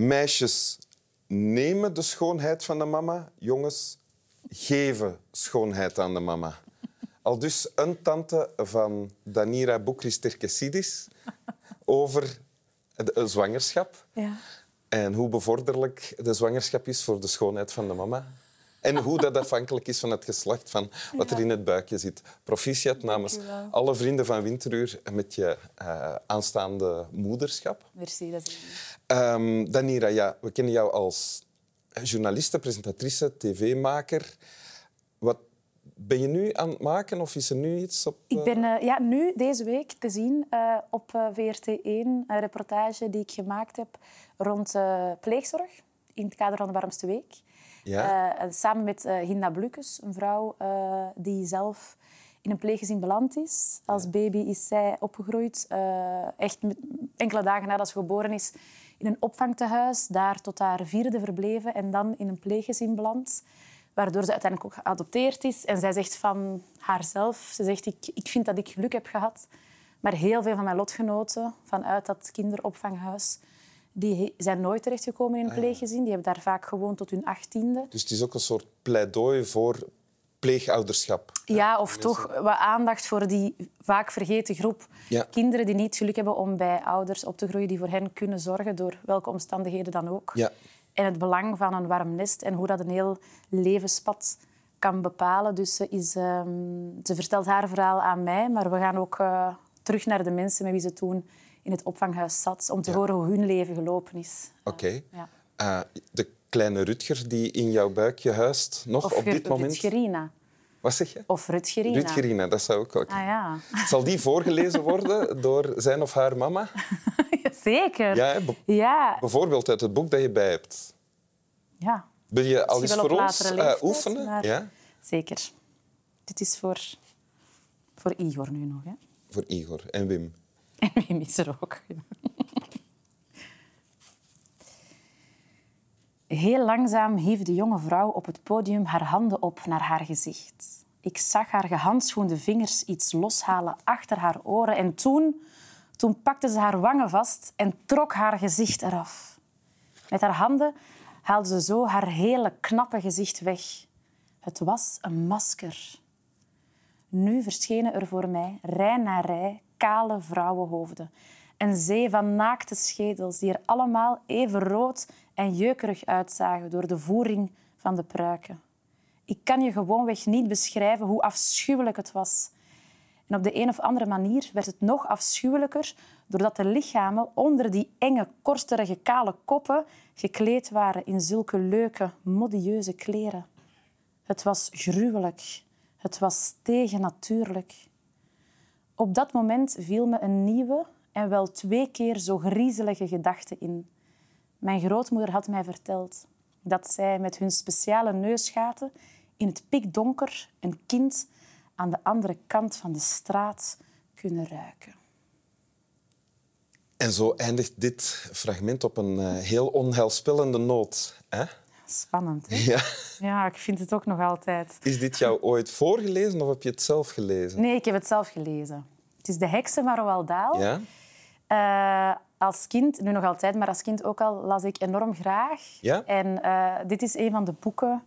Meisjes nemen de schoonheid van de mama. Jongens geven schoonheid aan de mama. Al dus een tante van Danira Boukris Terkesidis over de zwangerschap. Ja. En hoe bevorderlijk de zwangerschap is voor de schoonheid van de mama. En hoe dat afhankelijk is van het geslacht, van wat er in het buikje zit. Proficiat namens alle vrienden van Winteruur met je eh, aanstaande moederschap. Merci, dat is Ehm, Danira, ja, we kennen jou als journaliste, presentatrice, tv-maker. Wat ben je nu aan het maken of is er nu iets op... Ik eh, ben eh, ja, nu deze week te zien op eh, VRT1 een reportage die ik gemaakt heb rond pleegzorg in het kader van de Warmste Week. Ja? Eh, samen met eh, Hinda Blukes, een vrouw eh, die zelf in een pleeggezin beland is. Als baby is zij opgegroeid, echt met- enkele dagen nadat ze geboren is, in een opvangtehuis. Daar tot haar vierde verbleven en dan in een pleeggezin beland. Waardoor ze uiteindelijk ook geadopteerd is. En zij zegt van haarzelf, ze zegt, ik, ik vind dat ik geluk heb gehad. Maar heel veel van mijn lotgenoten vanuit dat kinderopvanghuis, die zijn nooit terechtgekomen in een pleeggezin. Die hebben daar vaak gewoond tot hun achttiende. Dus het is ook een soort pleidooi voor pleegouderschap. Ja, of toch wat aandacht voor die vaak vergeten groep Ja. kinderen die niet geluk hebben om bij ouders op te groeien die voor hen kunnen zorgen, door welke omstandigheden dan ook. Ja. En het belang van een warm nest en hoe dat een heel levenspad kan bepalen. Dus ze, is, ehm, ze vertelt haar verhaal aan mij, maar we gaan ook eh, terug naar de mensen met wie ze toen in het opvanghuis zat, om te horen hoe hun leven gelopen is. Oké. Ja. Ah, de kleine Rutger die in jouw buikje huist, nog Of op dit moment? Rutgerina. Wat zeg je? Of Rutgerina. Rutgerina, dat zou ook wel Ah ja. Zal die voorgelezen worden door zijn of haar mama? Zeker. Ja, Ja, bijvoorbeeld uit het boek dat je bij hebt. ja. Wil je al eens voor ons eh, oefenen? Ja? Zeker. Dit is voor, voor Igor nu nog. Hè? Voor Igor en Wim. En Wim is er ook. Heel langzaam hief de jonge vrouw op het podium haar handen op naar haar gezicht. Ik zag haar gehandschoende vingers iets loshalen achter haar oren. En toen, toen pakte ze haar wangen vast en trok haar gezicht eraf. Met haar handen haalde ze zo haar hele knappe gezicht weg. Het was een masker. Nu verschenen er voor mij, rij na rij, kale vrouwenhoofden. Een zee van naakte schedels die er allemaal even rood en jeukerig uitzagen door de voering van de pruiken. Ik kan je gewoonweg niet beschrijven hoe afschuwelijk het was. En op de een of andere manier werd het nog afschuwelijker doordat de lichamen onder die enge, korsterige, kale koppen gekleed waren in zulke leuke, modieuze kleren. Het was gruwelijk. Het was tegennatuurlijk. Op dat moment viel me een nieuwe en wel twee keer zo griezelige gedachte in. Mijn grootmoeder had mij verteld dat zij met hun speciale neusgaten in het pikdonker een kind aan de andere kant van de straat kunnen ruiken. En zo eindigt dit fragment op een eh, heel onheilspellende noot. Hè? Spannend, hè? Ja. Ja, ik vind het ook nog altijd. Is dit jou ooit voorgelezen of heb je het zelf gelezen? Nee, ik heb het zelf gelezen. Het is De Heksen van Roald Dahl. Ja? Eh, als kind, nu nog altijd, maar als kind ook al, las ik enorm graag. Ja? En eh, dit is een van de boeken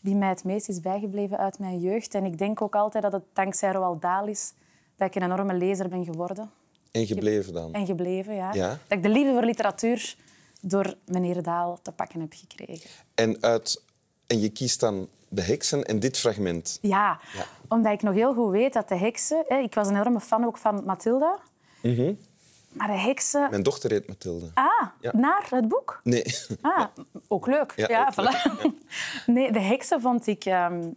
die mij het meest is bijgebleven uit mijn jeugd. En ik denk ook altijd dat het dankzij Roald Dahl is dat ik een enorme lezer ben geworden. En gebleven dan? En gebleven, ja. Ja. Dat ik de liefde voor literatuur door meneer Daal te pakken heb gekregen. En, uit, en je kiest dan de heksen en dit fragment. Ja, Ja. omdat ik nog heel goed weet dat de heksen... Hè, ik was een enorme fan ook van Mathilda. Maar de heksen... Mijn dochter heet Mathilde. Ah, Ja. naar het boek? Nee. Ah, ook leuk. Ja, ook voilà. Nee, de heksen vond ik... ehm,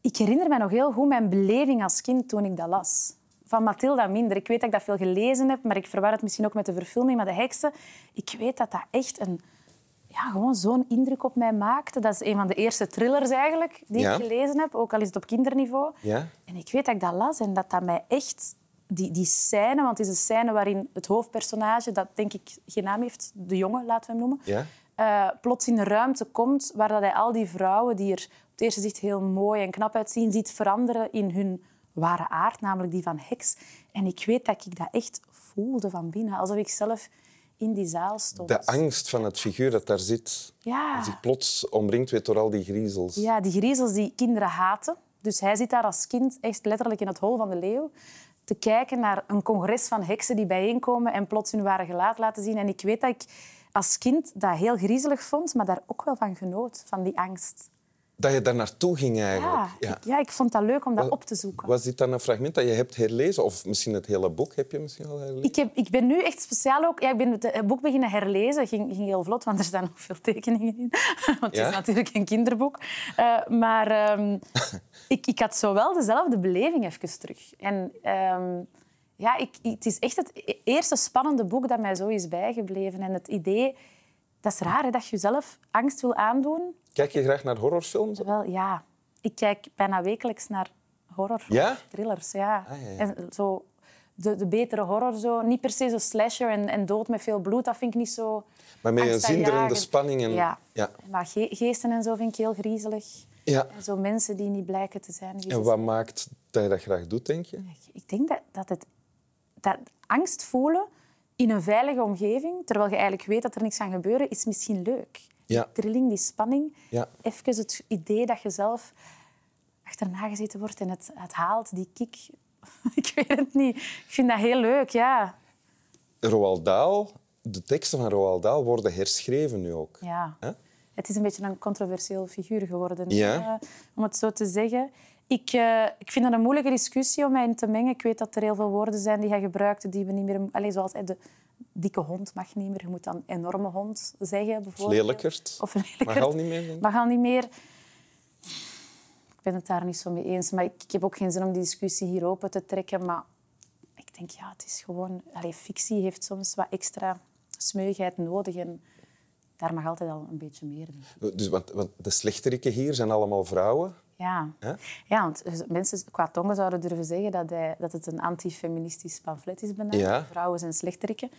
Ik herinner me nog heel goed mijn beleving als kind toen ik dat las. Van Mathilda minder. Ik weet dat ik dat veel gelezen heb, maar ik verwar het misschien ook met de verfilming. Maar de heksen, ik weet dat dat echt een... Ja, gewoon zo'n indruk op mij maakte. Dat is een van de eerste thrillers eigenlijk die Ja. ik gelezen heb, ook al is het op kinderniveau. Ja? En ik weet dat ik dat las en dat dat mij echt... Die, die scène, want het is een scène waarin het hoofdpersonage, dat denk ik geen naam heeft, de jongen, laten we hem noemen, Ja? eh, plots in een ruimte komt waar dat hij al die vrouwen die er op het eerste zicht heel mooi en knap uitzien, ziet veranderen in hun ware aard, namelijk die van heks. En ik weet dat ik dat echt voelde van binnen, alsof ik zelf in die zaal stond. De angst van het figuur dat daar zit. Ja. Zich plots omringd weet door al die griezels. Ja, die griezels die kinderen haten. Dus hij zit daar als kind echt letterlijk in het hol van de leeuw te kijken naar een congres van heksen die bijeenkomen en plots hun ware gelaat laten zien. En ik weet dat ik als kind dat heel griezelig vond, maar daar ook wel van genoot, van die angst. Dat je daar naartoe ging eigenlijk. Ja, Ik, ja, ik vond dat leuk om dat op te zoeken. Was dit dan een fragment dat je hebt herlezen? Of misschien het hele boek heb je misschien al herlezen? Ik, heb, ik ben nu echt speciaal ook... Ja, ik ben het boek beginnen herlezen. ging, ging heel vlot, want er staan nog veel tekeningen in. Want het Ja? is natuurlijk een kinderboek. Eh, maar ehm, ik, ik had zo wel dezelfde beleving even terug. En ehm, ja, ik, het is echt het e- eerste spannende boek dat mij zo is bijgebleven. En het idee... Dat is raar, hè, dat je jezelf angst wil aandoen. Kijk je graag naar horrorfilms? Wel, ja. Ik kijk bijna wekelijks naar horror. Ja? Thrillers, ja. Ah, ja, ja. En zo, de, de betere horror, zo. niet per se zo slasher en, en dood met veel bloed. Dat vind ik niet zo... Maar met een zinderende spanning. En... Ja. Ja. Maar ge- geesten en zo vind ik heel griezelig. Ja. En zo mensen die niet blijken te zijn En wat maakt dat je dat graag doet, denk je? Ik denk dat, dat het... Dat angst voelen in een veilige omgeving, terwijl je eigenlijk weet dat er niks gaat gebeuren, is misschien leuk. Ja. Die trilling, die spanning. Ja. Even het idee dat je zelf achterna gezeten wordt en het, het haalt, die kick. ik weet het niet. Ik vind dat heel leuk, ja. Roald Dahl, de teksten van Roald Dahl worden herschreven nu ook. ja. Het is een beetje een controversieel figuur geworden, Ja. eh, om het zo te zeggen. Ik, eh, ik vind het een moeilijke discussie om mij in te mengen. Ik weet dat er heel veel woorden zijn die hij gebruikte die we niet meer... Allez, zoals eh, de dikke hond mag niet meer. Je moet dan enorme hond zeggen, bijvoorbeeld. Lelijkert. Of lelijkert. Mag al niet meer. Mag al niet meer. Ik ben het daar niet zo mee eens. Maar ik, ik heb ook geen zin om die discussie hier open te trekken. Maar ik denk, ja, het is gewoon... Allee, fictie heeft soms wat extra smeugheid nodig. En daar mag altijd al een beetje meer, ik. Dus, want, want de slechteriken hier zijn allemaal vrouwen. Ja. Ja, want mensen qua tongen zouden durven zeggen dat, hij, dat het een antifeministisch pamflet is. Ja. Vrouwen zijn slechterikken.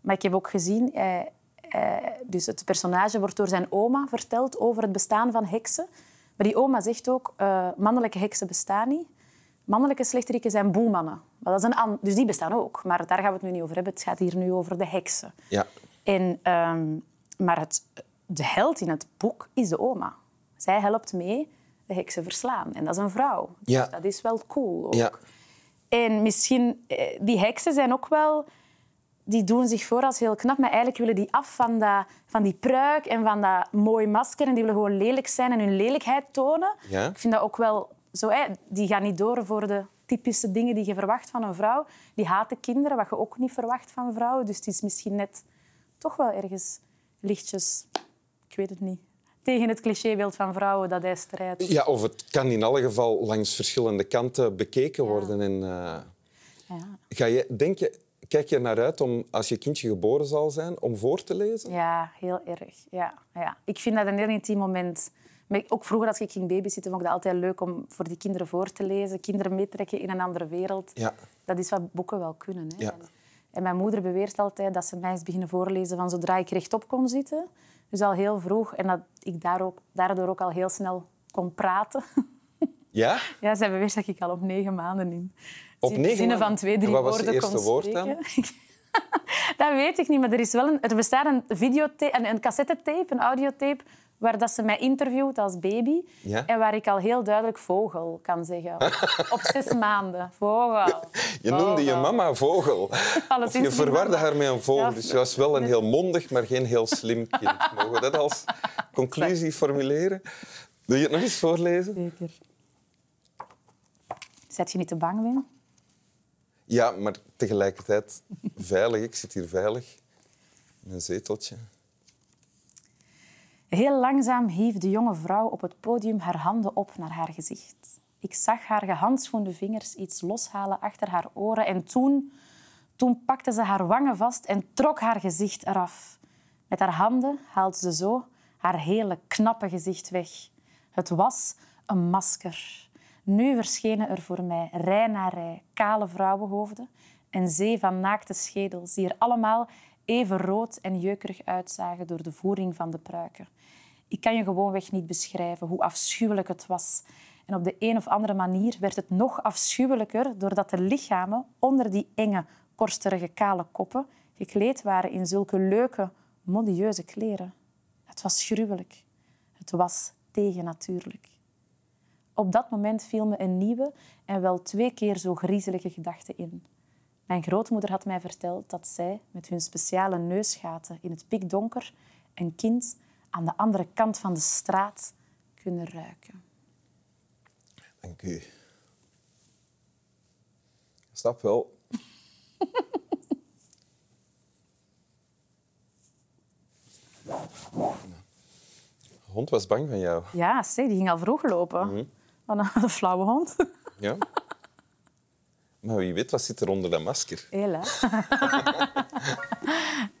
Maar ik heb ook gezien... eh, eh, dus het personage wordt door zijn oma verteld over het bestaan van heksen. Maar die oma zegt ook, eh, mannelijke heksen bestaan niet. Mannelijke slechterikken zijn boemannen. Maar dat is een dus die bestaan ook. Maar daar gaan we het nu niet over hebben. Het gaat hier nu over de heksen. Ja. En, ehm, maar het, de held in het boek is de oma. Zij helpt mee de heksen verslaan. En dat is een vrouw. Dus Ja. dat is wel cool ook. Ja. En misschien, die heksen zijn ook wel... Die doen zich voor als heel knap, maar eigenlijk willen die af van, dat, van die pruik en van dat mooi masker. En die willen gewoon lelijk zijn en hun lelijkheid tonen. Ja. Ik vind dat ook wel zo. Hè. Die gaan niet door voor de typische dingen die je verwacht van een vrouw. Die haten kinderen, wat je ook niet verwacht van vrouwen. Dus het is misschien net toch wel ergens lichtjes... Ik weet het niet. Tegen het clichébeeld van vrouwen dat hij strijdt. ja, of het kan in alle geval langs verschillende kanten bekeken worden. En, eh, Ja. ga je, denk je, kijk je naar uit om, als je kindje geboren zal zijn, om voor te lezen? Ja, heel erg. Ja, ja. Ik vind dat een heel intiem moment. Ook vroeger, als ik ging babysitten, vond ik dat altijd leuk om voor die kinderen voor te lezen. Kinderen meetrekken in een andere wereld. Ja. Dat is wat boeken wel kunnen. Hè. Ja. En, mijn moeder beweert altijd dat ze mij is beginnen voorlezen van zodra ik rechtop kon zitten. Dus al heel vroeg. En dat ik daar ook, daardoor ook al heel snel kon praten. Ja? Ja, zij beweert dat ik al op negen maanden in Op negen zinnen van twee, drie wat was je woorden eerste woord spreken. dat weet ik niet, maar er, is wel een, er bestaat een, videotape, een, een cassettetape, een audiotape, waar dat ze mij interviewt als baby. Ja? En waar ik al heel duidelijk vogel kan zeggen. Op zes maanden. Vogel. Je noemde je mama vogel. Of je verwarde haar met een vogel. Ja, Dus je was wel een heel mondig, maar geen heel slim kind. Mogen we dat als conclusie formuleren? Wil je het nog eens voorlezen? Zeker. Zet je niet te bang, Wim? Ja, maar tegelijkertijd veilig. Ik zit hier veilig in een zeteltje. Heel langzaam hief de jonge vrouw op het podium haar handen op naar haar gezicht. Ik zag haar gehandschoende vingers iets loshalen achter haar oren en toen, toen pakte ze haar wangen vast en trok haar gezicht eraf. Met haar handen haalde ze zo haar hele knappe gezicht weg. Het was een masker. Nu verschenen er voor mij rij na rij kale vrouwenhoofden, een zee van naakte schedels die er allemaal even rood en jeukerig uitzagen door de voering van de pruiken. Ik kan je gewoonweg niet beschrijven hoe afschuwelijk het was. En op de een of andere manier werd het nog afschuwelijker doordat de lichamen onder die enge, korsterige, kale koppen gekleed waren in zulke leuke, modieuze kleren. Het was gruwelijk. Het was tegennatuurlijk. Op dat moment viel me een nieuwe en wel twee keer zo griezelige gedachte in. Mijn grootmoeder had mij verteld dat zij met hun speciale neusgaten in het pikdonker een kind aan de andere kant van de straat kunnen ruiken. Dank u. Snap wel. De hond was bang van jou. Ja, zeg, die ging al vroeg lopen. Wat een, een flauwe hond. Ja? Maar wie weet, wat zit er onder dat masker? Heel, hè?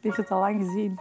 Die heeft het al lang gezien.